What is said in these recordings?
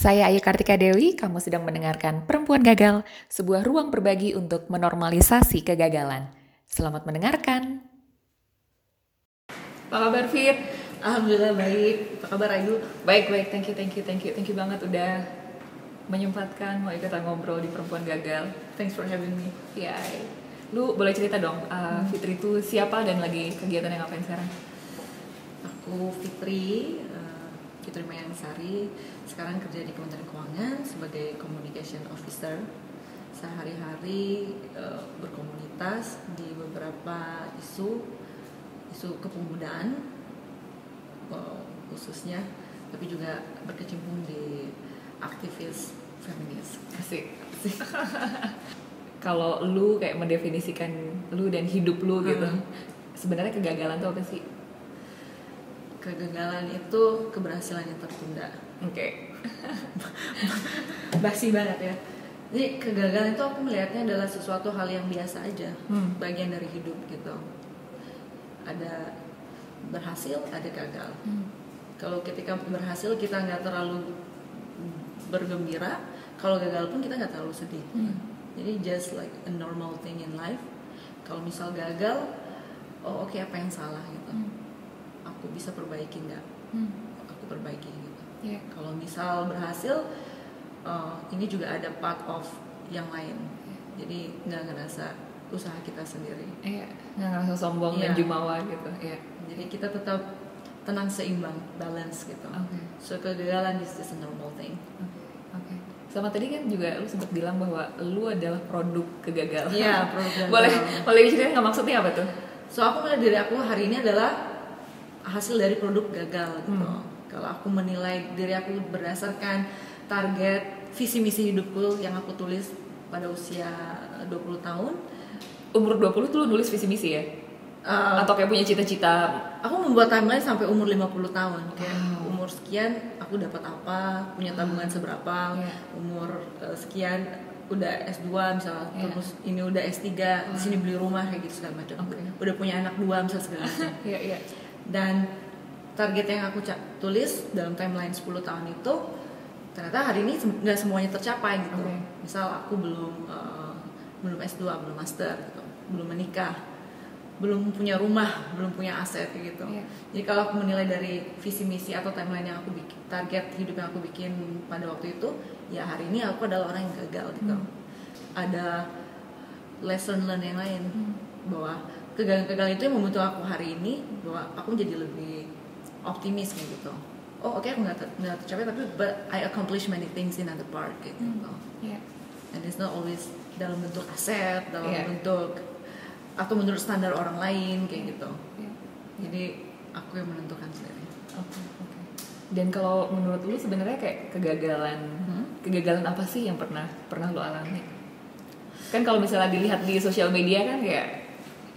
Saya Ayu Kartika Dewi, kamu sedang mendengarkan Perempuan Gagal, sebuah ruang berbagi untuk menormalisasi kegagalan. Selamat mendengarkan. Apa kabar Fit? Alhamdulillah baik. Apa kabar Ayu? Baik, baik. Thank you, thank you, thank you. Thank you banget udah menyempatkan mau ikutan ngobrol di Perempuan Gagal. Thanks for having me. Ya, lu boleh cerita dong, uh, Fitri itu siapa dan lagi kegiatan yang ngapain sekarang? Aku Fitri, Fitri Mayansari. Sekarang kerja di Kementerian Keuangan sebagai Communication Officer. Sehari-hari uh, berkomunitas di beberapa isu, isu kepemudaan uh, khususnya, tapi juga berkecimpung di aktivis feminis. Asik. Asik. Kalau lu kayak mendefinisikan lu dan hidup lu gitu, Hmm. sebenarnya kegagalan tuh apa sih? Kegagalan itu keberhasilan yang tertunda. Oke. basi banget ya jadi kegagalan itu aku melihatnya adalah sesuatu hal yang biasa aja Hmm. bagian dari hidup gitu ada berhasil ada gagal Hmm. kalau ketika berhasil kita nggak terlalu bergembira kalau gagal pun kita nggak terlalu sedih Hmm. jadi just like a normal thing in life kalau misal gagal oh oke apa yang salah gitu Hmm. Aku bisa perbaiki nggak Hmm. aku perbaiki gitu Ya. kalau misal berhasil uh, ini juga ada part of yang lain jadi nggak ngerasa usaha kita sendiri Iya, nggak ngerasa sombong dan Iya. jumawa gitu. Iya. jadi kita tetap tenang seimbang balance gitu Oke. so kegagalan is just a normal thing Oke. Oke. Sama tadi kan juga lu sempat bilang bahwa lu adalah produk kegagalan. Iya, produk boleh boleh diceritain nggak maksudnya apa tuh? so aku melihat diri aku hari ini adalah hasil dari produk gagal gitu Hmm. kalau aku menilai diri aku berdasarkan target visi misi hidupku yang aku tulis pada usia 20 tahun Umur 20 tuh lu nulis visi misi ya? uh, Atau kayak punya cita-cita? aku membuat timeline sampai umur 50 tahun kayak Wow. umur sekian aku dapat apa punya tabungan seberapa Iya. umur uh, sekian udah S2 misalnya Iya. terus ini udah S3 di sini beli rumah kayak gitu segala macam Oke. udah punya anak dua misalnya segala macam Iya, iya. Dan target yang aku tulis dalam timeline 10 tahun itu ternyata hari ini sem- nggak semuanya tercapai gitu Oke. misal aku belum uh, belum S2 belum master gitu belum menikah belum punya rumah belum punya aset gitu Iya. jadi kalau aku menilai dari visi misi atau timeline yang aku bikin target hidup yang aku bikin pada waktu itu ya hari ini aku adalah orang yang gagal gitu Hmm. ada lesson learn yang lain Hmm. bahwa kegagalan-kegagalan itu yang membentuk aku hari ini bahwa aku menjadi lebih optimis kayak gitu oh oke aku nggak ter- nggak tercapai tapi but I accomplish many things in other part kayak gitu Iya. and it's not always dalam bentuk aset dalam Iya. bentuk atau menurut standar orang lain kayak gitu Iya. jadi aku yang menentukan sendiri Oke, oke. Dan kalau menurut lu sebenarnya kayak kegagalan, Hmm? kegagalan apa sih yang pernah pernah lu alami? Kan kalau misalnya dilihat di sosial media kan kayak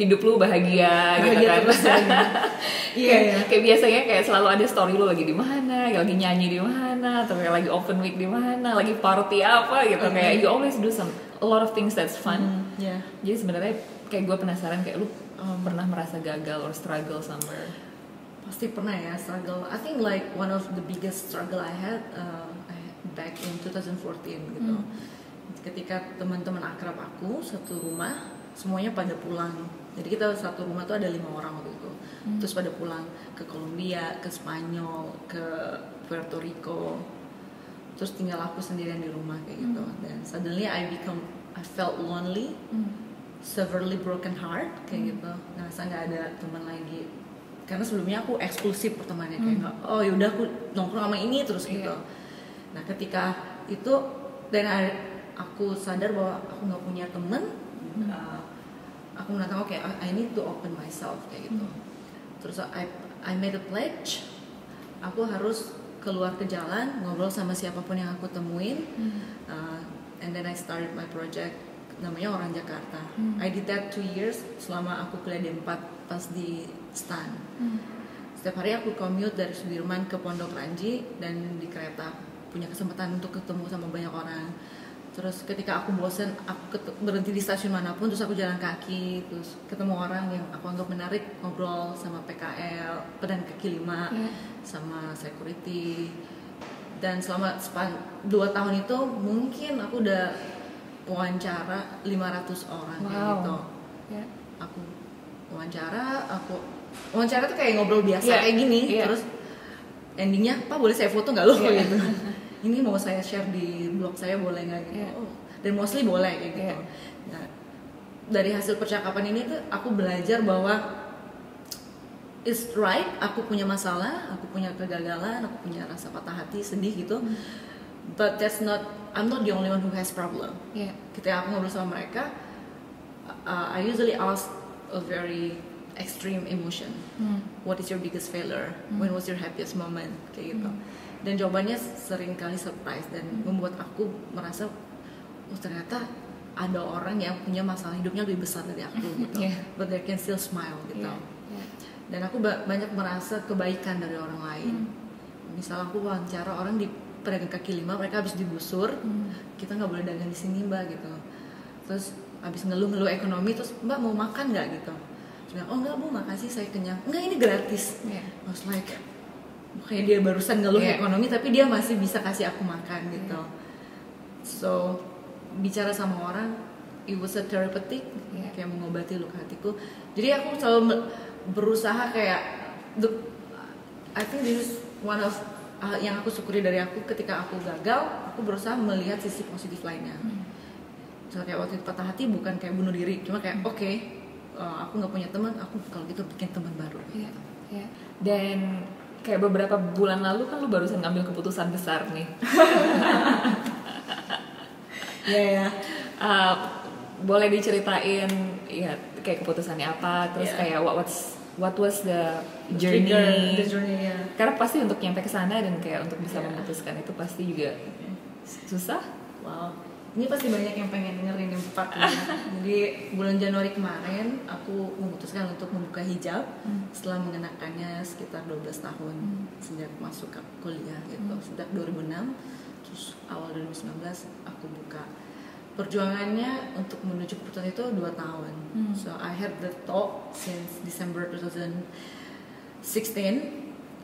hidup lu bahagia, gitu Bahagia kan. terus ya, gitu. Iya, kayak, iya. kayak biasanya kayak selalu ada story lu lagi di mana, lagi nyanyi di mana, atau kayak lagi open week di mana, lagi party apa gitu. Oke. Kayak you always do some a lot of things that's fun. Hmm, ya Jadi sebenarnya kayak gue penasaran kayak lu Um, pernah merasa gagal or struggle somewhere. pasti pernah ya struggle I think like one of the biggest struggle I had uh, back in 2014 gitu Hmm. ketika teman-teman akrab aku satu rumah semuanya pada pulang jadi kita satu rumah tuh ada lima orang waktu itu. Hmm. terus pada pulang ke Kolombia ke Spanyol ke Puerto Rico. Terus tinggal aku sendirian di rumah kayak gitu. Dan suddenly I become I felt lonely Hmm. severely broken heart kayak gitu. Ngerasa nggak ada teman lagi. Karena sebelumnya aku eksklusif pertemanannya kayak nggak oh yaudah aku nongkrong sama ini terus Iya. gitu. Nah ketika itu dan aku sadar bahwa aku nggak punya temen uh, aku menantang oke I I need to open myself kayak gitu terus I I made a pledge aku harus keluar ke jalan ngobrol sama siapa pun yang aku temuin Uh, and then I started my project namanya Orang Jakarta. Hmm. I did that two years selama aku kuliah di 4 pas di STAN. Setiap hari aku commute dari Sudirman ke Pondok Ranji dan di kereta punya kesempatan untuk ketemu sama banyak orang. Terus ketika aku bosen, aku berhenti di stasiun mana pun, terus aku jalan kaki, terus ketemu orang yang aku anggap menarik, ngobrol sama PKL, pedan kaki lima, Iya. sama security, dan selama span dua tahun itu mungkin aku udah wawancara 500 orang kayak Wow. gitu Ya. aku wawancara aku wawancara tuh kayak ngobrol biasa Iya, kayak gini iya. terus endingnya pak boleh saya foto nggak lo Iya. gitu ini mau saya share di blog saya boleh nggak? Gitu. Iya. oh, dan mostly boleh kayak gitu. Iya. Nah, dari hasil percakapan ini tuh aku belajar bahwa it's right aku punya masalah aku punya kegagalan aku punya rasa patah hati sedih gitu. Hmm. but that's not I'm not the only one who has problem. Ya. ketika aku ngobrol sama mereka uh, I usually ask a very extreme emotion. Hmm. what is your biggest failure? When was your happiest moment? Kayak gitu dan jawabannya sering kali surprise dan membuat aku merasa oh ternyata ada orang yang punya masalah hidupnya lebih besar dari aku gitu Yeah. but they can still smile gitu Ya. Ya. dan aku ba- banyak merasa kebaikan dari orang lain misal aku wawancara orang di pedagang kaki lima mereka habis digusur Hmm. kita nggak boleh dagang di sini mbak gitu terus habis ngeluh-ngeluh ekonomi terus mbak mau makan nggak gitu bilang, oh enggak bu makasih saya kenyang enggak ini gratis Ya. I was like kayak dia barusan ngeluh Iya. ekonomi tapi dia masih bisa kasih aku makan gitu so bicara sama orang it was a therapeutic Iya. kayak mengobati luka hatiku jadi aku selalu berusaha kayak the, I think this is one of uh, yang aku syukuri dari aku ketika aku gagal aku berusaha melihat sisi positif lainnya so kayak waktu itu patah hati bukan kayak bunuh diri cuma kayak oke uh, aku nggak punya teman aku kalau gitu bikin teman baru Ya, ya. Dan kayak beberapa bulan lalu kan lu barusan ngambil keputusan besar nih. Iya ya Uh, boleh diceritain ya kayak keputusannya apa, terus Iya. kayak what what's what was the journey? The journey ya Karena pasti untuk nyampe ke sana dan kayak untuk bisa Iya. memutuskan itu pasti juga susah. Wow, ini pasti banyak yang pengen dengerin yang ini. Jadi bulan Januari kemarin aku memutuskan untuk membuka hijab setelah mengenakannya sekitar 12 tahun sejak masuk ke kuliah gitu. Sejak 2006 terus awal 2019 aku buka. Perjuangannya untuk menuju keputusan itu 2 tahun. Hmm. So I had the thought since December 2016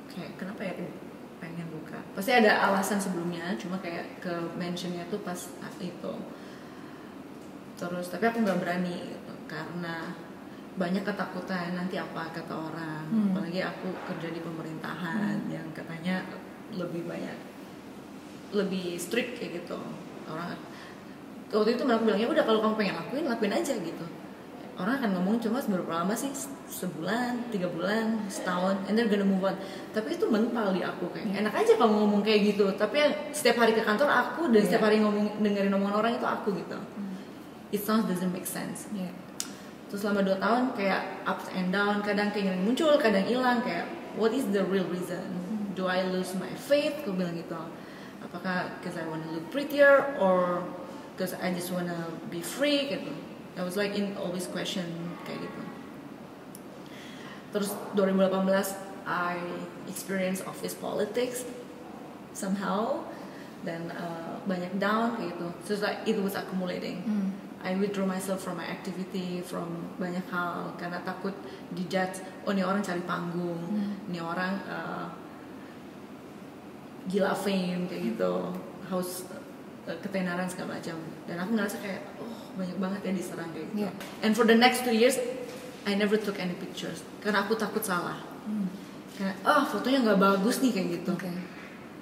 kayak kenapa ya pengen buka. Pasti ada alasan sebelumnya cuma kayak ke mentionnya tuh pas itu. Terus tapi aku nggak berani gitu, karena banyak ketakutan nanti apa kata orang. Hmm. apalagi aku kerja di pemerintahan yang katanya lebih banyak lebih strict kayak gitu. Orang waktu itu aku bilang ya udah kalau kamu pengen lakuin lakuin aja gitu orang akan ngomong cuma seberapa lama sih? Sebulan tiga bulan setahun? And they're gonna move on. Tapi itu mental di aku kayak enak aja kamu ngomong kayak gitu. Tapi setiap hari ke kantor aku dan setiap Iya. hari ngomong dengerin omongan orang itu aku gitu. It sounds doesn't make sense. Ya. terus selama 2 tahun kayak ups and down kadang keinginan muncul kadang hilang kayak what is the real reason? Do I lose my faith? Aku bilang gitu. Apakah because I wanna look prettier or because I just wanna be free? Gitu I was like in always question kayak gitu. Terus 2018 I experience office politics somehow. Dan uh, banyak down kayak gitu. So it's like it was accumulating. Hmm. I withdraw myself from my activity from banyak hal. Karena takut dijudge oh ini orang cari panggung. Hmm. ini orang uh, gila fame kayak gitu. Haus uh, ketenaran segala macam dan aku ngerasa kayak oh banyak banget ya diserang kayak gitu Yeah. and for the next two years I never took any pictures karena aku takut salah Hmm. karena ah fotonya nggak bagus nih kayak gitu Oke.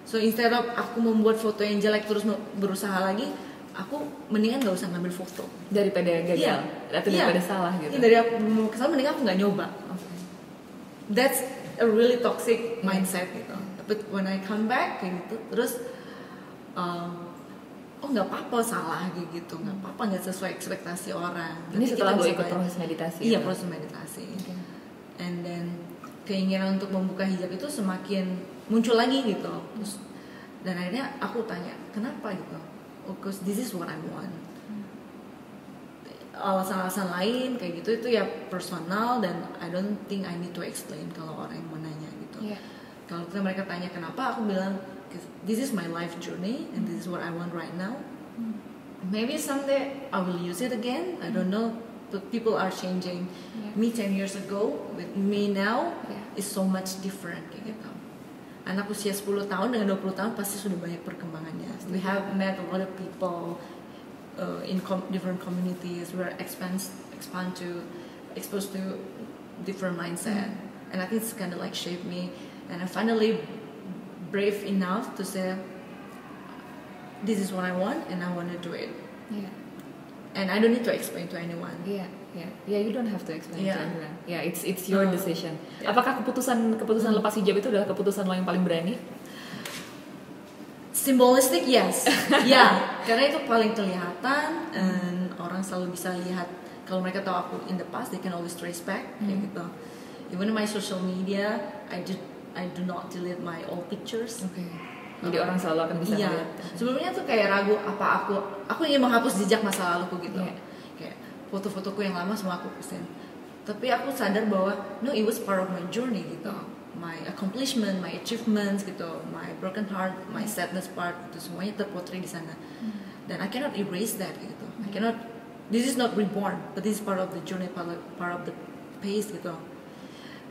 So instead of aku membuat foto yang jelek terus berusaha lagi, aku mendingan nggak usah ngambil foto. Daripada gagal Iya. atau Iya. daripada salah gitu. Iya, dari aku mau kesal mending aku nggak nyoba. Oke. That's a really toxic Iya. mindset gitu. But when I come back kayak gitu, terus um, oh nggak apa-apa salah gitu, nggak apa-apa nggak sesuai ekspektasi orang. Ini Nanti setelah gue ikut proses meditasi. Iya ya? proses meditasi. Oke. and then keinginan untuk membuka hijab itu semakin muncul lagi gitu terus dan akhirnya aku tanya kenapa gitu oh cause this is what I want alasan-alasan lain kayak gitu itu ya personal dan I don't think I need to explain kalau orang yang mau nanya gitu Iya. kalau kita mereka tanya kenapa aku bilang "'Cause this is my life journey and this is what I want right now maybe someday I will use it again I don't know but people are changing Yeah. me 10 years ago with me now Yeah. is so much different kayak gitu anak usia 10 tahun dengan 20 tahun pasti sudah banyak perkembangannya. We have met a lot of people uh, in com- different communities. We are expand expand to exposed to different mindset, and I think it's kind of like shaped me. And I finally brave enough to say, this is what I want, and I want to do it. Yeah. And I don't need to explain to anyone. Yeah, yeah, yeah. You don't have to explain Yeah. to everyone. Yeah, it's it's your Uh, decision. yeah. Apakah keputusan keputusan lepas hijab itu adalah keputusan lo yang paling berani? Symbolistic yes, ya karena itu paling kelihatan dan orang selalu bisa lihat kalau mereka tahu aku in the past they can always trace back kayak Hmm. gitu. Even in my social media, I do I do not delete my old pictures. Oke. Jadi orang selalu akan bisa Iya. melihat. Sebelumnya tuh kayak ragu apa aku aku ingin menghapus jejak masa laluku gitu. Iya. Kayak foto-fotoku yang lama semua aku kusin. Tapi aku sadar bahwa no it was part of my journey gitu. My accomplishment, my achievements gitu, my broken heart, my sadness part itu semuanya terpotret di sana. Dan I cannot erase that gitu. I cannot this is not reborn, but this is part of the journey, part of, part of the pace gitu.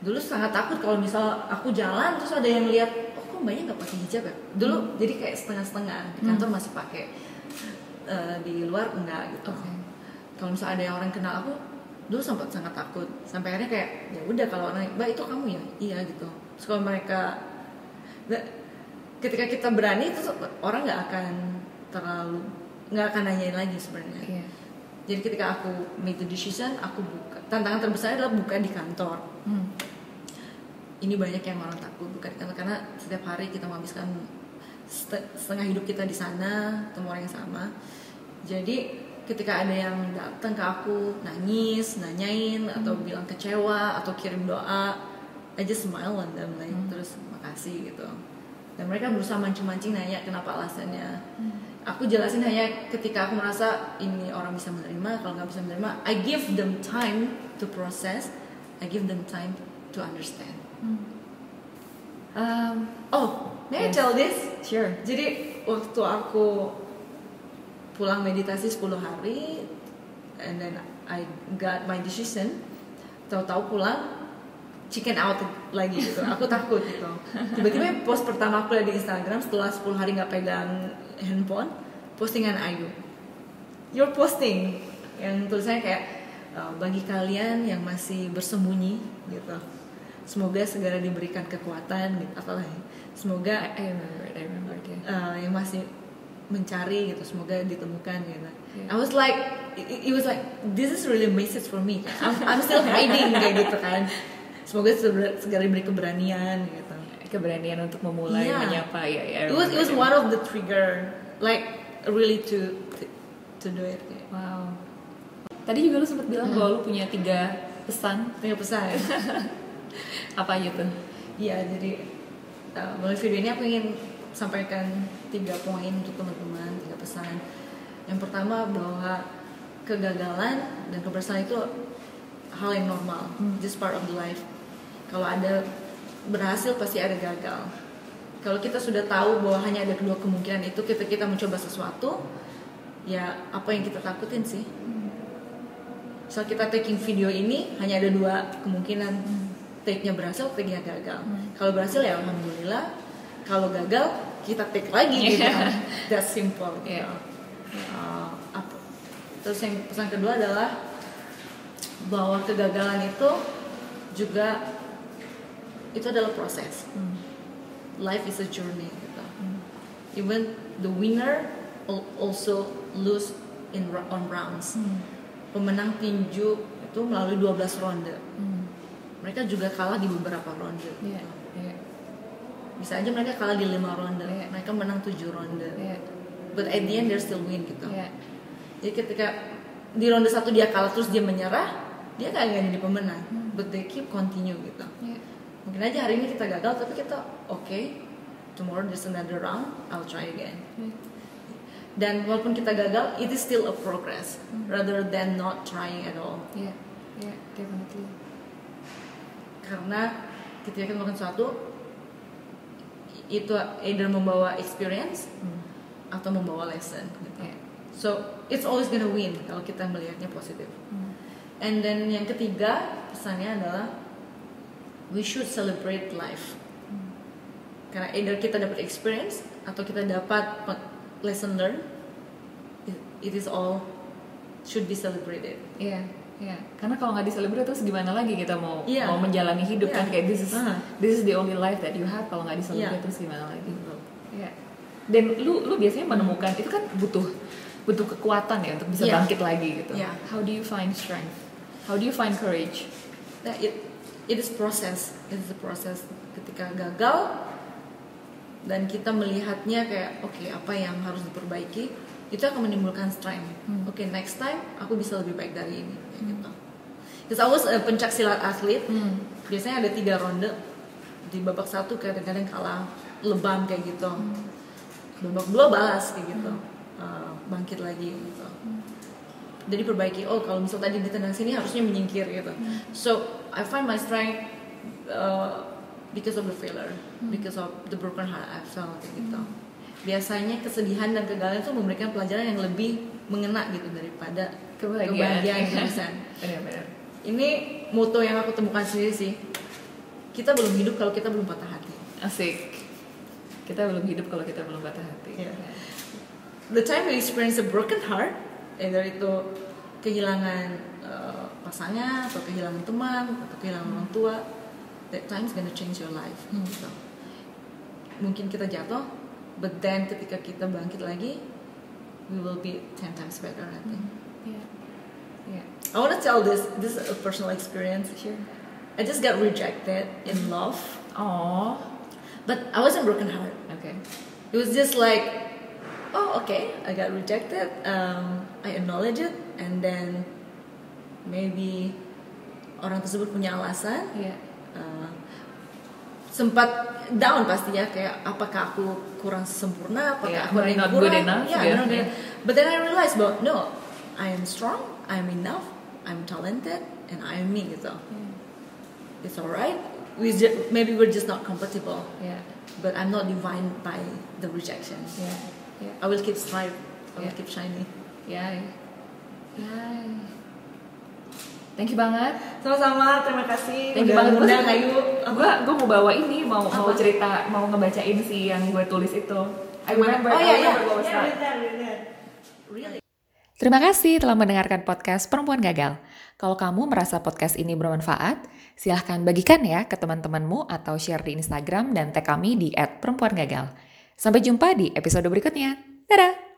Dulu sangat takut kalau misal aku jalan terus ada yang lihat, oh kok mbaknya nggak pakai hijab ya? Dulu jadi kayak setengah-setengah di kantor masih pakai, Eh, di luar enggak gitu. Oke. Kalau misal ada yang orang kenal aku, dulu sempat sangat takut. Sampai akhirnya kayak ya udah kalau orang, mbak itu kamu ya, iya gitu. Terus kalau mereka, ketika kita berani itu orang nggak akan terlalu nggak akan nanyain lagi sebenarnya. Iya. Jadi ketika aku make the decision, aku buka. Tantangan terbesar adalah buka di kantor. Hmm. Ini banyak yang orang takut buka di kantor karena setiap hari kita menghabiskan set- setengah hidup kita di sana, ketemu orang yang sama. Jadi ketika ada yang datang ke aku nangis, nanyain atau bilang kecewa atau kirim doa, just smile on them like terus makasih gitu. Dan mereka berusaha mancing-mancing nanya kenapa alasannya. Aku jelasin hanya ketika aku merasa ini orang bisa menerima, kalau nggak bisa menerima, I give them time to process, I give them time to understand. Um, Oh, may I Yes. tell this? sure. Jadi waktu aku pulang meditasi 10 hari and then I got my decision tahu-tahu pulang chicken out lagi gitu aku takut gitu tiba-tiba post pertama aku di Instagram setelah 10 hari nggak pegang handphone postingan Ayu your posting yang tulisannya kayak uh, bagi kalian yang masih bersembunyi gitu semoga segera diberikan kekuatan gitu apalagi semoga I, remember. I remember. Yeah. uh, yang masih mencari gitu semoga ditemukan gitu. Yeah. I was like it, it was like this is really a message for me. I'm, I'm still hiding kayak gitu kan. Semoga segera, segera diberi keberanian gitu. Keberanian untuk memulai Iya. menyapa ya. ya I It was it was one of the trigger like really to to, to do it. kayak. Wow. Tadi juga lu sempat bilang bahwa lu punya tiga pesan. Punya pesan. Apa aja tuh? Iya jadi uh, melalui video ini aku ingin sampaikan tiga poin untuk teman-teman tiga pesan. Yang pertama bahwa kegagalan dan keberhasilan itu hal yang normal, just part of the life. Kalau ada berhasil pasti ada gagal. Kalau kita sudah tahu bahwa hanya ada kedua kemungkinan itu kita kita mencoba sesuatu, ya apa yang kita takutin sih? Saat kita taking video ini hanya ada dua kemungkinan take-nya berhasil, take-nya gagal. Kalau berhasil ya alhamdulillah. Kalau gagal kita take lagi gitu. kan. That's simple. Gitu. Iya. Uh, apa- Terus yang pesan kedua adalah bahwa kegagalan itu juga itu adalah proses. Life is a journey gitu. Even the winner al- also lose in on rounds. Pemenang tinju itu melalui 12 ronde. Mereka juga kalah di beberapa ronde. Iya. Iya. Bisa aja mereka kalah di lima ronde. Iya. Mereka menang 7 ronde. Iya. But at the end they still win gitu. Iya. Jadi ketika di ronde satu dia kalah terus dia menyerah, dia nggak jadi pemenang. But they keep continue gitu. Iya. Mungkin aja hari ini kita gagal tapi kita oke. tomorrow there's another round, I'll try again. Iya. Dan walaupun kita gagal, it is still a progress rather than not trying at all. Iya. Iya. Definitely. Karena ketika kita melakukan sesuatu itu either membawa experience atau membawa lesson gitu. Iya. So it's always gonna win kalau kita melihatnya positif. And then yang ketiga pesannya adalah we should celebrate life. karena either kita dapat experience atau kita dapat lesson learn it, it is all should be celebrated Iya, iya. Karena kalau nggak diselebrate terus gimana lagi kita mau Iya. mau menjalani hidup Iya. kan kayak this is Ah. this is the only life that you have kalau nggak diselebrate Iya. terus gimana lagi? Iya. Dan lu lu biasanya menemukan itu kan butuh butuh kekuatan ya untuk bisa Iya. bangkit lagi gitu. Iya. How do you find strength? How do you find courage? Nah, it it is process, it is a process. Ketika gagal dan kita melihatnya kayak oke apa yang harus diperbaiki, itu akan menimbulkan strength. Hmm. Oke next time aku bisa lebih baik dari ini, kayak gitu. Because I was a pencak silat atlet, Hmm. biasanya ada tiga ronde di babak satu kadang-kadang kalah lebam kayak gitu. Babak dua balas kayak gitu, Uh, bangkit lagi gitu. Jadi perbaiki oh kalau misal tadi ditendang sini harusnya menyingkir gitu. So I find my strength uh, because of the failure because of the broken heart I felt kayak gitu biasanya kesedihan dan kegagalan itu memberikan pelajaran yang lebih mengena gitu daripada Kebahagiaan. kebahagiaan kebahagiaan. Benar-benar. ini moto yang aku temukan sendiri sih kita belum hidup kalau kita belum patah hati Asik. Kita belum hidup kalau kita belum patah hati. Iya. the time we experience a broken heart either itu kehilangan uh, pasangan atau kehilangan teman atau kehilangan orang tua that time is gonna change your life Hmm. gitu. mungkin kita jatuh but then ketika kita bangkit lagi we will be 10 times better I think Iya. Iya. I want to tell this this is a personal experience Sure. I just got rejected in love Oh. but I wasn't broken heart Oke. it was just like oh okay i got rejected um, i acknowledge it and then maybe orang tersebut punya alasan Iya. Sempat down pastinya kayak apakah aku kurang sempurna apakah Yeah, aku yang not kurang good enough, yeah, yeah. not good but then i realized bahwa no i am strong i am enough i'm talented and i am me gitu it's alright we ju- maybe we're just not compatible Iya. but i'm not defined by the rejection Iya. Iya. I will keep strive. I will Yeah. keep shining. Yay. Yay. Thank you banget. Sama-sama, terima kasih. Thank you banget. ngundang Ayu. Gue gue mau bawa ini, mau mau Apa? cerita, mau ngebacain si yang gue tulis itu. I remember. Oh iya iya. Really? Terima kasih telah mendengarkan podcast Perempuan Gagal. Kalau kamu merasa podcast ini bermanfaat, silahkan bagikan ya ke teman-temanmu atau share di Instagram dan tag kami di @perempuangagal. Sampai jumpa di episode berikutnya. Dadah!